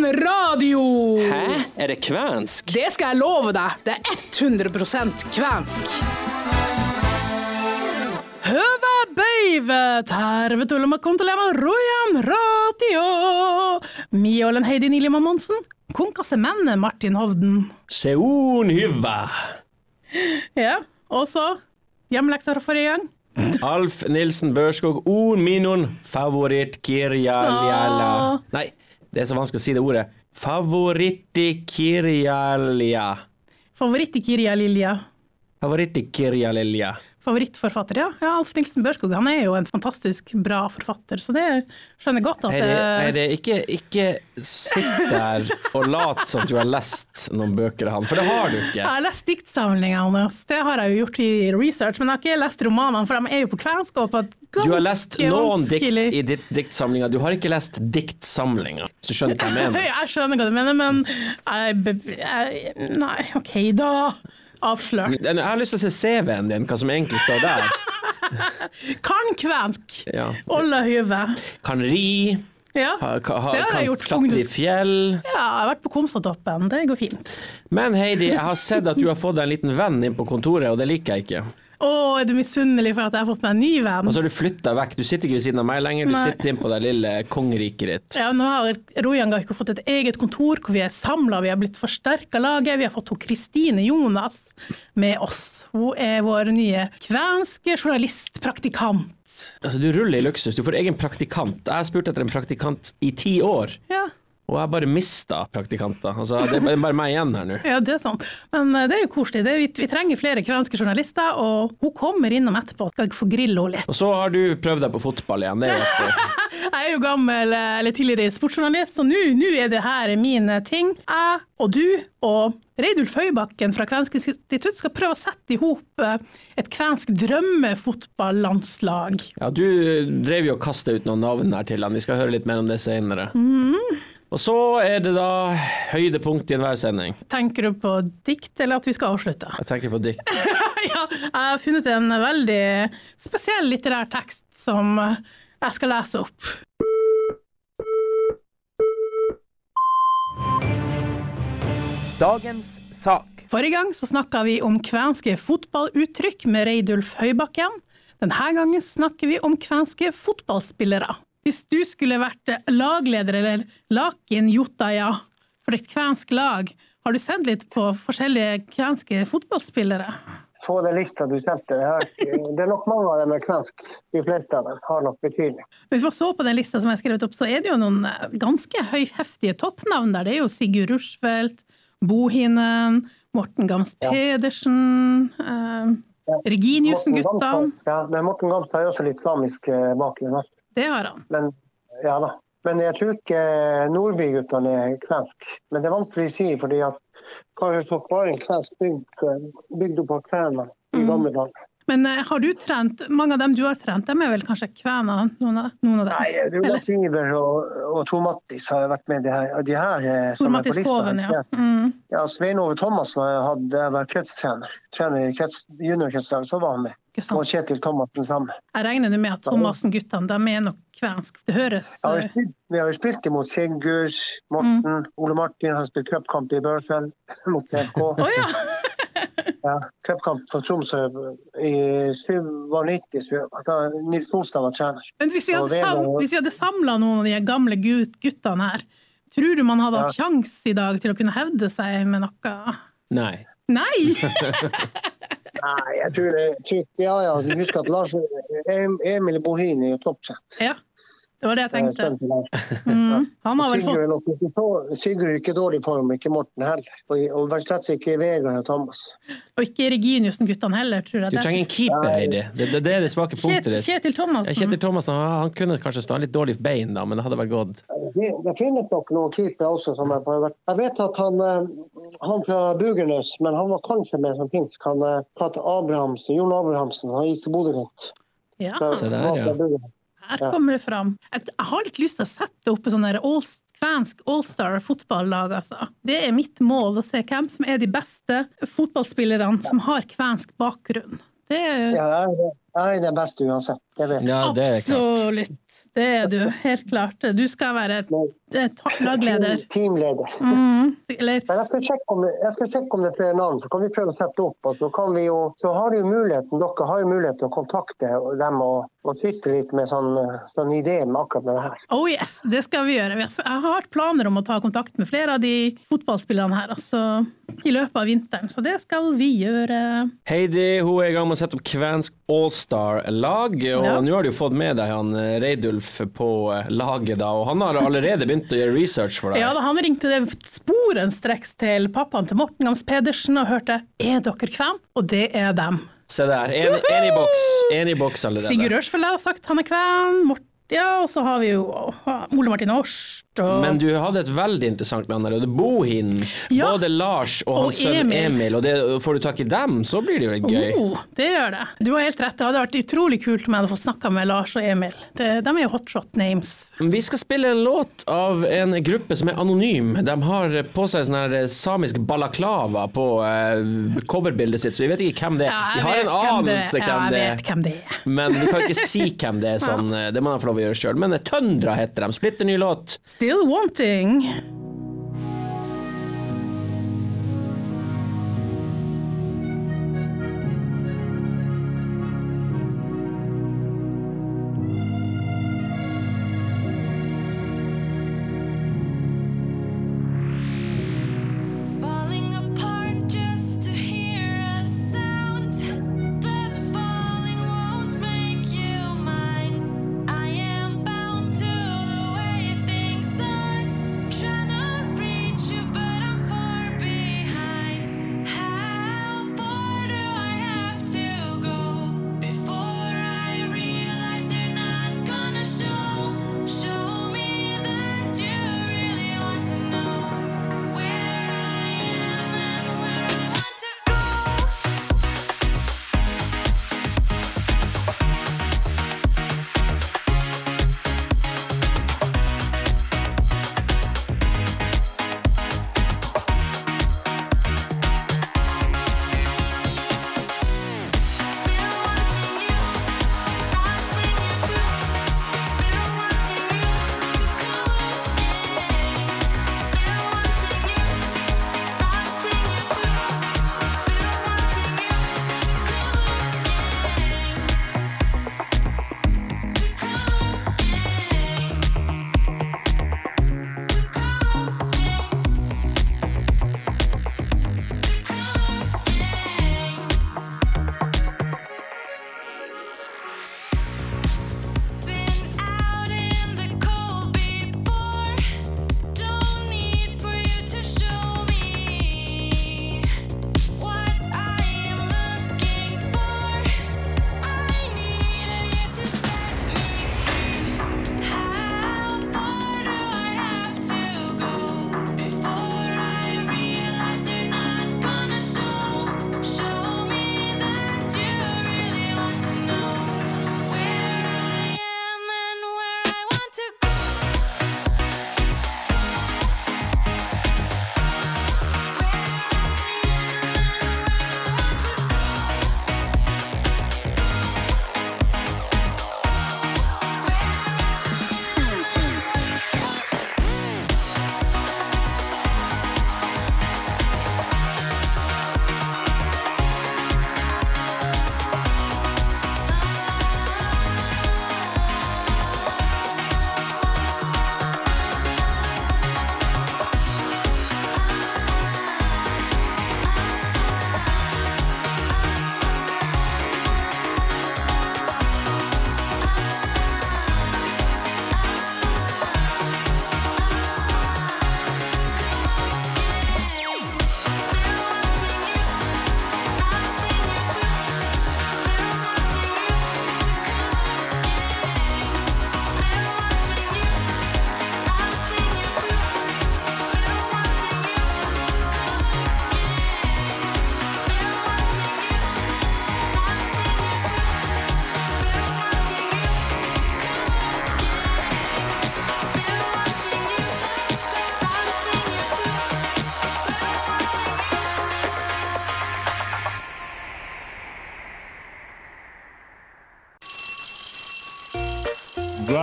Royan radio! Hæ? Er det kvensk? Det skal jeg love deg. Det er 100% kvensk. Høve bøyve, terve tullema kontolema Royan radio. Miolen Heidi Nilima Monsen. Konkase menne Martin Hovden. Seon hyvä. Ja, og så hjemmelekser forrige gang. Alf Nilsen Børskog, on minun favoritt kirjaljala. Nei, det er så vanskelig å si det ordet. Favorittikirjalja. Favorittikirjalilja. i Favorittforfatter, ja. ja. Alf Nilsen Børskog han er jo en fantastisk bra forfatter, så det skjønner jeg godt at Heidi, det Heidi, ikke, ikke sitt der og lat som du har lest noen bøker av han, for det har du ikke. Jeg har lest diktsamlingene hans, det har jeg jo gjort i research, men jeg har ikke lest romanene, for de er jo på et ganske Du har lest noen dikt i ditt, diktsamlinga, du har ikke lest diktsamlinga, du skjønner hva jeg mener. Jeg skjønner hva du mener, men jeg, jeg, Nei, OK, da. Avslørt. Jeg har lyst til å se CV-en din, hva som egentlig står der. Kan kvensk. Ja. Olla hyve. Kan ri, Ja. ha, ha, Det har jeg gjort klatre i fjell. ja, jeg har vært på Komsatoppen. Det går fint. Men Heidi, jeg har sett at du har fått deg en liten venn inn på kontoret, og det liker jeg ikke. Å, er du misunnelig for at jeg har fått meg en ny venn? Og så har du flytta vekk, du sitter ikke ved siden av meg lenger, du Nei. sitter inne på det lille kongeriket ditt. Ja, nå har Rojan Gaiko fått et eget kontor hvor vi er samla, vi har blitt forsterka laget. Vi har fått Kristine Jonas med oss. Hun er vår nye kvenske journalistpraktikant. Altså, du ruller i luksus, du får egen praktikant. Jeg har spurt etter en praktikant i ti år, Ja, og jeg bare mista praktikanter. Altså, det er bare meg igjen her nå. ja, det er sant. Men eh, det er jo koselig. Det er, vi, vi trenger flere kvenske journalister, og hun kommer innom etterpå. Skal jeg få grille henne litt. Og så har du prøvd deg på fotball igjen, det er jo. Jeg er jo gammel, eh, eller tidligere sportsjournalist, så nå er det her min ting. Jeg og du og Reidulf Høybakken fra Kvensk institutt skal prøve å sette i hop eh, et kvensk drømmefotballandslag. Ja, du drev jo og kasta ut noen navn her til han, vi skal høre litt mer om det senere. Og så er det da høydepunkt i enhver sending. Tenker du på dikt, eller at vi skal avslutte? Jeg tenker på dikt. ja, jeg har funnet en veldig spesiell litterær tekst som jeg skal lese opp. Dagens sak. Forrige gang så snakka vi om kvenske fotballuttrykk med Reidulf Høybakken. Denne gangen snakker vi om kvenske fotballspillere. Hvis du skulle vært lagleder eller lakin jotaja for et kvensk lag, har du sett litt på forskjellige kvenske fotballspillere? Få den lista du sendte. Det er, det nok mange av dem er kvensk. De fleste av dem har nok betydning. Hvis man så på den lista som jeg har skrevet opp, så er det jo noen eh, ganske høyheftige toppnavn der. Det er jo Sigurd Rushfeldt, Bohinen, Morten Gams Ja. Pedersen, eh, Reginiussen-gutta. Ja, men Morten Gams har jo også litt samisk eh, bakgrunn. Det har han. Men ja da. Men jeg tror ikke Nordby-guttene er kvensk. Men det er vanskelig å si, fordi at så var en kvensk bygd, eh, bygd opp av kvener i gamle dager. Men eh, har du trent, mange av dem du har trent, dem er vel kanskje kvener, noen av, noen av dem? Nei, Eller? Syver og, og Tor Mattis har vært med de her. De her eh, Tor som er på lista. Koven, ja. Mm. Ja, Svein Ove Thomassen hadde vært kretstrener. Trener i krets, juniorkretsen, så var han med. Og? Kjetil Thomassen sammen. Jeg regner med at Thomassen-guttene, de er nok kvensk. Det høres Ja, vi, eh, spilt, vi har spilt imot Sigurd, Morten, Ole Martin har spilt cupkamp i Børfjell mot FK. Å ja! Ja, cupkamp for Tromsø i 97. så Da Nils Bolstad var trener. Men hvis vi hadde, sam, hadde samla noen av de gamle gut, guttene her, tror du man hadde hatt Ja. sjans i dag til å kunne hevde seg med noe? Nei. Nei! Nei, jeg tror det Ja, ja, du husker at Lars Em- Emil Bohin er jo toppsett. Ja, det var det jeg tenkte. Lars. Mm. Han har vel fått Sigurd er ikke i dårlig form, ikke Morten heller. Og, og slett ikke Vegard og Thomas. Og ikke Reginiussen-guttene heller, tror jeg. Du trenger en keeper, Heidi. Det, det, det er det svake punktet ditt. Kjetil Thomassen. Kjetil Thomassen han, han kunne kanskje stå litt dårlig bein, da, men det hadde vært godt. Det, det finnes nok noen keepere også som er på Jeg vet at han, eh, han fra Bugernes, men han var kanskje med som finsk. Han eh, Pater Abrahamsen, Jon Abrahamsen, han gikk til Bodø-Glimt. Ja, Så- Se der, ja. Her kommer det fram. Jeg har litt lyst til å sette opp et sånn der all, kvensk allstar fotballag, altså. Det er mitt mål, å se hvem som er de beste fotballspillerne som har kvensk bakgrunn. Det er Ja, jeg, det er best uansett. Det vet jeg. Ja, det er. Absolutt. Det er du, helt klart. Du skal være lagleder. Team, teamleder. Mm, eller Men jeg skal, sjekke om, det- jeg skal sjekke om det er flere navn, så kan vi prøve å sette opp. Og så, kan vi jo, så har jo muligheten, dere har jo muligheten å kontakte dem og, og sitte litt med sånn, sånn idé med akkurat med det her. Oh yes, det skal vi gjøre. Jeg har hatt planer om å ta kontakt med flere av de fotballspillerne her altså, i løpet av vinteren, så det skal vi gjøre. Heidi hun er i gang med å sette opp kvensk allstar-lag, og Ja. nå har du jo fått med deg han eh, Reidulf på eh, laget, da, og han har allerede begynt å gjøre research for deg. Ja, da han ringte det sporenstreks til pappaen til Morten Gams Pedersen og hørte er dere kven? Og det er dem. Se der, en i boks, en i boks allerede. Sigurd Ørsfjell har sagt han er kven. Mort ja, og så har vi jo Ole Martin Årst og Men du hadde et veldig interessant navn her, og det er Bohin. Ja. Både Lars og Og hans sønn Emil. Emil, og det, får du tak i dem, så blir det jo litt gøy. Oh, det gjør det. Du har helt rett. Det hadde vært utrolig kult om jeg hadde fått snakka med Lars og Emil. Det, de er jo hotshot names. Vi skal spille en låt av en gruppe som er anonym. De har på seg sånn her samisk balaklava på uh, coverbildet sitt, så vi vet ikke hvem det er. Ja, vi har en anelse hvem det er. vet hvem det er. Men vi kan ikke si hvem det er. Sånn, eh, det må de få lov gjøre sjøl. Men Tøndra heter de. Splitter ny låt. Still wanting.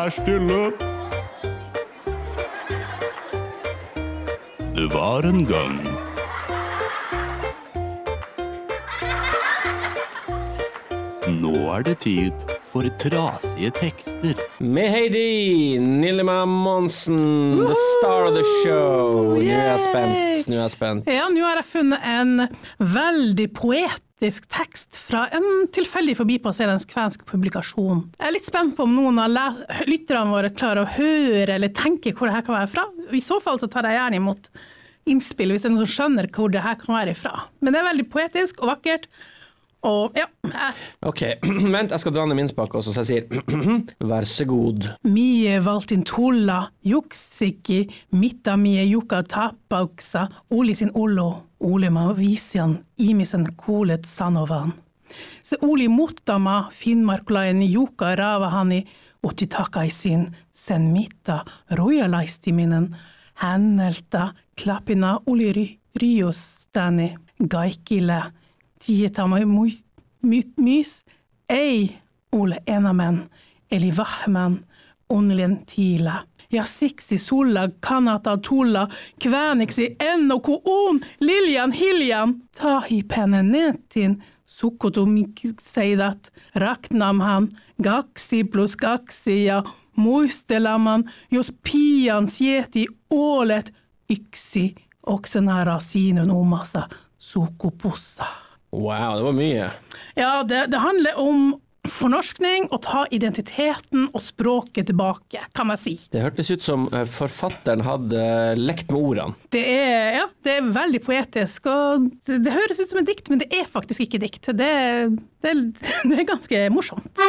Vær stille. Det var en gang Nå er det tid for trasige tekster. Med Heidi, Nillema Monsen, the star of the show. Nå er jeg spent. Nå er jeg spent. Ja, nå har jeg funnet en veldig poetisk tekst fra en tilfeldig forbipasserende kvensk publikasjon. Jeg er litt spent på om noen av lytterne våre klarer å høre eller tenke hvor det her kan være fra. I så fall så tar jeg gjerne imot innspill hvis det er noen som skjønner hvor det her kan være ifra. Men det er veldig poetisk og vakkert. Og ja, Ok, vent, jeg skal dra ned min spake også, så jeg sier vær så god. Mie valtin tulla, juksiki, mitta mie juka tapauksa, oli sin ollo, olema visian, imisen kulet sanovan. Se oli muttama finnmarklaen juka ravahani, utti takaisin, sen mitta rojalaistiminen, häneltä klapina oli ryostani, kaikille, my- mys, ei ole enamen, eli vahmen, onnellinen tila. Ja siksi sulla kannattaa tulla kvääniksi ennen on Liljan Hiljan tahi netin sukutumikseidät raknamhan kaksi plus kaksi ja muistelemaan, jos pian sieti ålet yksi oksenara sinun omassa sukupussa. Wow, det var mye. Ja, det, det handler om fornorskning, å ta identiteten og språket tilbake, kan man si. Det hørtes ut som eh, forfatteren hadde lekt med ordene. Det er, ja, det er veldig poetisk, og det, det høres ut som et dikt, men det er faktisk ikke dikt. Det, det, det er ganske morsomt.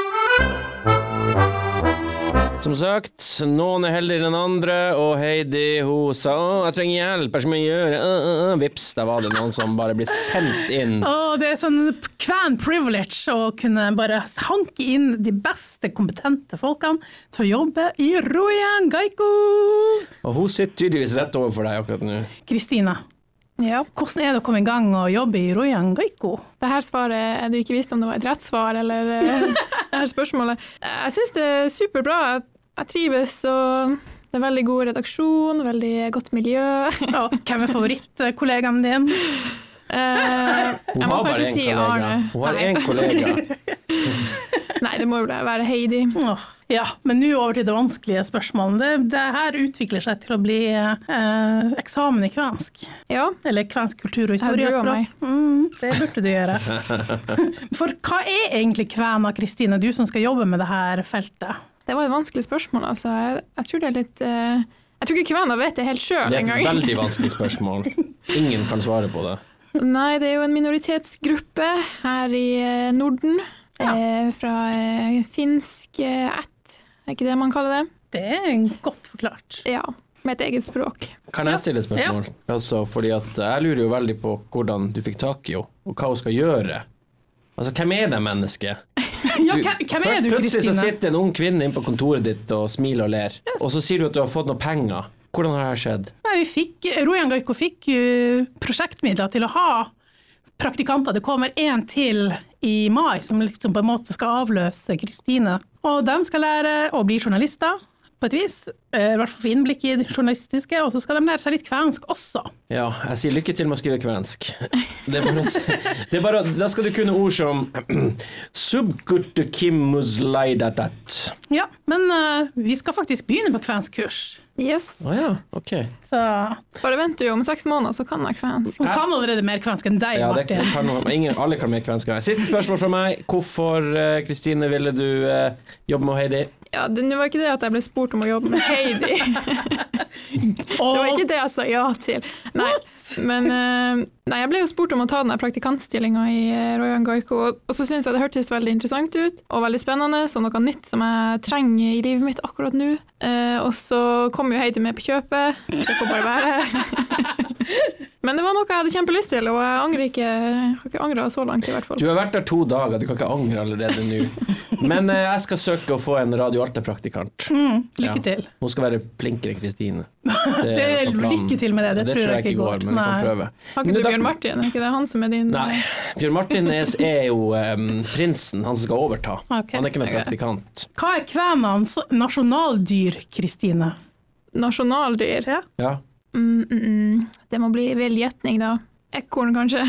Som sagt, noen er heldigere enn andre, og Heidi hun sa å, jeg trenger hjelp, hva skal jeg gjøre? Uh, uh. Vips, da var det noen som bare ble sendt inn. Å, det er sånn kven privilege å kunne bare hanke inn de beste kompetente folkene til å jobbe i Royan Gaiko. Og hun sitter tydeligvis rett overfor deg akkurat nå. Kristina, Ja. hvordan er det å komme i gang og jobbe i Royan Gaiko? Det her svaret er du ikke visste om det var et rett svar, eller eh, det her spørsmålet. Jeg syns det er superbra. Jeg, trives, og det er veldig god redaksjon, veldig godt miljø. Og hvem er favorittkollegaen din? Eh, jeg må kanskje si. Arne. Hun har én kollega. Nei, det må jo være Heidi. Åh, ja, men nå over til det vanskelige spørsmålet. Det, det her utvikler seg til å bli eh, eksamen i kvensk. Ja, Eller kvensk kultur og historie. Jeg og gruer språk. Mm, det burde du gjøre. For hva er egentlig kvena, Kristine, du som skal jobbe med det her feltet? det var et vanskelig spørsmål, altså. Jeg, jeg tror det er litt eh, Jeg tror ikke kvena vet det helt sjøl Det er et engang. veldig vanskelig spørsmål. Ingen kan svare på det. Nei, det er jo en minoritetsgruppe her i eh, Norden. Eh, fra eh, finsk eh, ætt, er ikke det man kaller det? Det er godt forklart. Ja, med et eget språk. Kan jeg stille et spørsmål? Altså, fordi at jeg lurer jo veldig på hvordan du fikk tak i henne, og hva hun skal gjøre. Altså, hvem er det mennesket? Ja, hvem, er du, Kristine? plutselig så sitter en ung kvinne inne på kontoret ditt og smiler og ler, og så sier du at du har fått noen penger. Hvordan har det skjedd? Nei, vi fikk, Rojan Gaiko fikk jo prosjektmidler til å ha praktikanter. Det kommer én til i mai, som liksom på en måte skal avløse Kristine. Og de skal lære å bli journalister, på et vis. Eh, I hvert fall få innblikk i det journalistiske, og så skal de lære seg litt kvensk også. Ja, jeg sier lykke til med å skrive kvensk. Det er bare, det er bare Da skal du kunne ord som. Ja, men uh, vi skal faktisk begynne på kvenskkurs. Yes. Oh, ja, okay. Så Bare vent du, om seks måneder så kan jeg kvensk. hun kan allerede mer kvensk enn deg, Ja, det Martin. kan, ingen, alle kan mer kvensk. Siste spørsmål fra meg. Hvorfor, Kristine, Kristine, ville du uh, jobbe med Heidi? Ja, det, var ikke det at jeg ble spurt om å jobbe med Heidi. Det var ikke det jeg sa ja til. Nei, men eh, nei, jeg ble jo spurt om å ta den praktikantstillinga i eh, Royan Gaiko, og, så syntes jeg det hørtes veldig interessant ut, og veldig spennende, og noe nytt som jeg trenger i livet mitt akkurat nå. Eh, og så kom jo Heidi med på kjøpet. Det får bare være. Men det var noe jeg hadde kjempelyst til, og jeg angrer ikke, har ikke angra så langt, i hvert fall. Du har vært der to dager, du kan ikke angre allerede nå. Men eh, jeg skal søke å få en Radio Alta-praktikant. Lykke til. Hun skal være flinkere enn Kristine. Er lykke til med det, det, Det tror jeg ikke går. men vi kan prøve. Har ikke du Bjørn Martin? Er ikke det han som er din Nei. Bjørn Martin er, er jo um, prinsen, han som skal overta. Okay. Han er ikke noen praktikant. Hva er kvenenes nasjonaldyr, Kristine? nasjonaldyr? Ja. Ja. Mm, mm, mm. Det må bli vill gjetning, da. Ekorn, kanskje?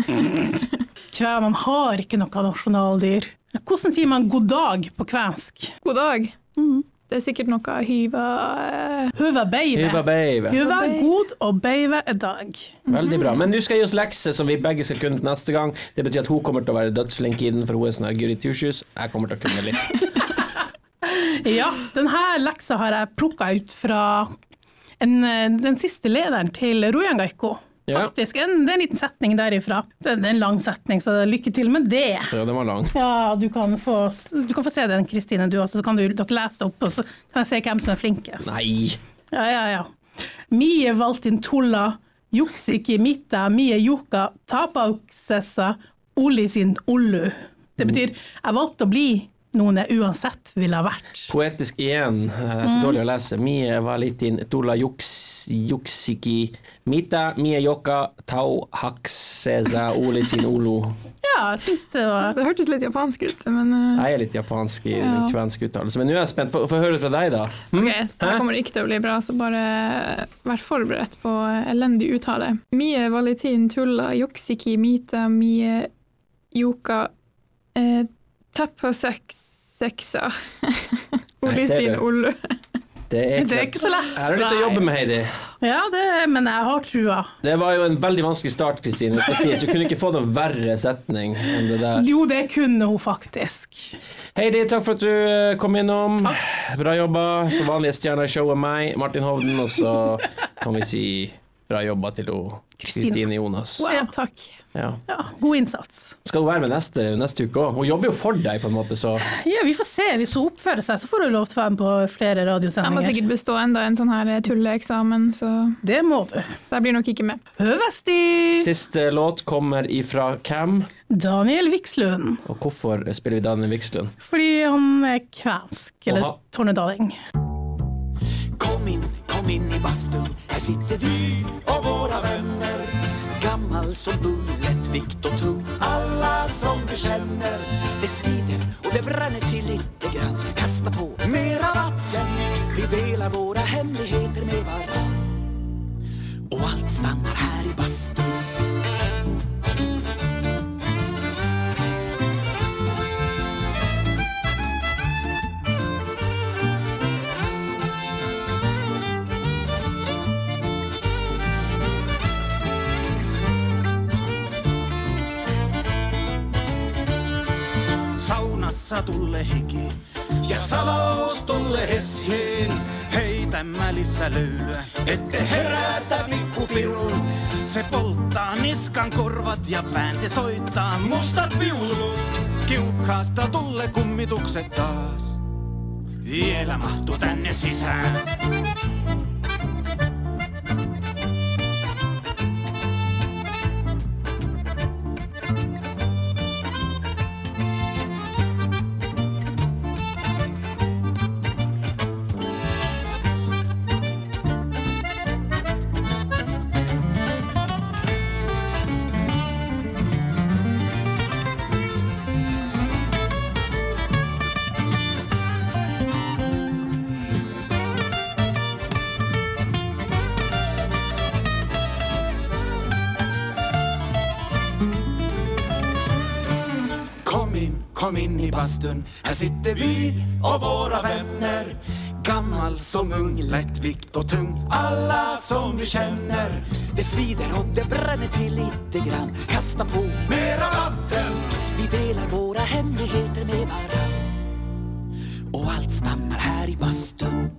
Kvenene har ikke noe nasjonaldyr. Hvordan sier man god dag på kvensk? God dag. Mm. Det er sikkert noe hyva Hyva Huva beive. Hyva beive. Huva er god, og beive er dag. Veldig bra. Men nå skal jeg gi oss lekser som vi begge skal kunne neste gang. Det betyr at hun kommer til å være dødsflink i den, for hun er sånn her Guri Tushus. Jeg kommer til å kunne litt. Ja, denne leksa har jeg plukka ut fra en, eh, den siste lederen til Rojan Gaiko. Faktisk. En, det er en liten setning derifra. Det er en lang setning, så lykke til med det. Ja, den var lang. Ja, du kan få, du kan få se den, Kristine, du også, så kan du, dere lese det opp, og så kan jeg se hvem som er flinkest. Nei. Ja, ja, ja. Mie valtin tulla, juksiki mitta, mie juka, tapauksessa, oli sin ollu. Det betyr, jeg valgte å bli noen jeg uansett ville ha vært. Poetisk igjen. Det er så dårlig å lese. Mie valitin tula juks, juksiki mita mie joka tau hakseza oli sin olo. Ja, jeg syns det var Det hørtes litt japansk ut, men eh, Jeg er litt japansk i Ja. kvensk uttalelse, men nå er jeg spent. Få få høre fra deg, da. Hm? ok, det kommer ikke til å bli bra, så bare vær forberedt på elendig uttale. Mie valitin tulla juksiki mita mie joka eh, tappa på seksa. Oli ser sin det. ollu. Det er, Det er ikke så lett. Her er det litt å jobbe med, Heidi. Ja, det, men jeg har trua. Det var jo en veldig vanskelig start, Kristine. Du kunne ikke få noen verre setning enn det der. Jo, det kunne hun faktisk. Heidi, takk for at du eh, kom innom. Bra jobba. Som vanlig er stjerna i showet meg, Martin Hovden, og så kan vi si bra jobba til Kristine. Jonas. Ja, takk. Ja. Ja, god innsats. Skal hun være med neste, neste uke òg? Hun jobber jo for deg, på en måte, så Ja, Vi får se. Hvis hun oppfører seg, så får hun lov til å være med på flere radiosendinger. Jeg må sikkert bestå enda en sånn her tulleeksamen, så, Det må du. så jeg blir nok ikke med. Høvesti! Siste låt kommer ifra hvem? Daniel Vikslund. Og hvorfor spiller vi Daniel Vikslund? Fordi han er kvensk, eller tornedaling. Kom inn i bastun. Her sitter vi og våra vänner. Gammal som bullet, vikt og tung. Alla som vi kjenner. Det svider och det bränner till lite grann. Kasta på mera vatten. Vi delar våra hemligheter med varann. Och allt stannar här i bastun. Saunassa tulle hiki ja salaus tulle hesjiin. Heitämme lisää löylyä, ette herätä pikkupirun. Se polttaa niskan korvat ja pään, se soittaa mustat viulut. Kiukkaasta tulle kummitukset taas. Vielä mahtuu tänne sisään. Kom inn i bastun. her sitter vi og våra vänner. Gammal som ung, lättvikt och tung. Alla som vi känner. Det svider och det bränner till lite grann. Kasta på mera vatten. Vi delar våra hemligheter med varann. Och allt stannar här i bastun.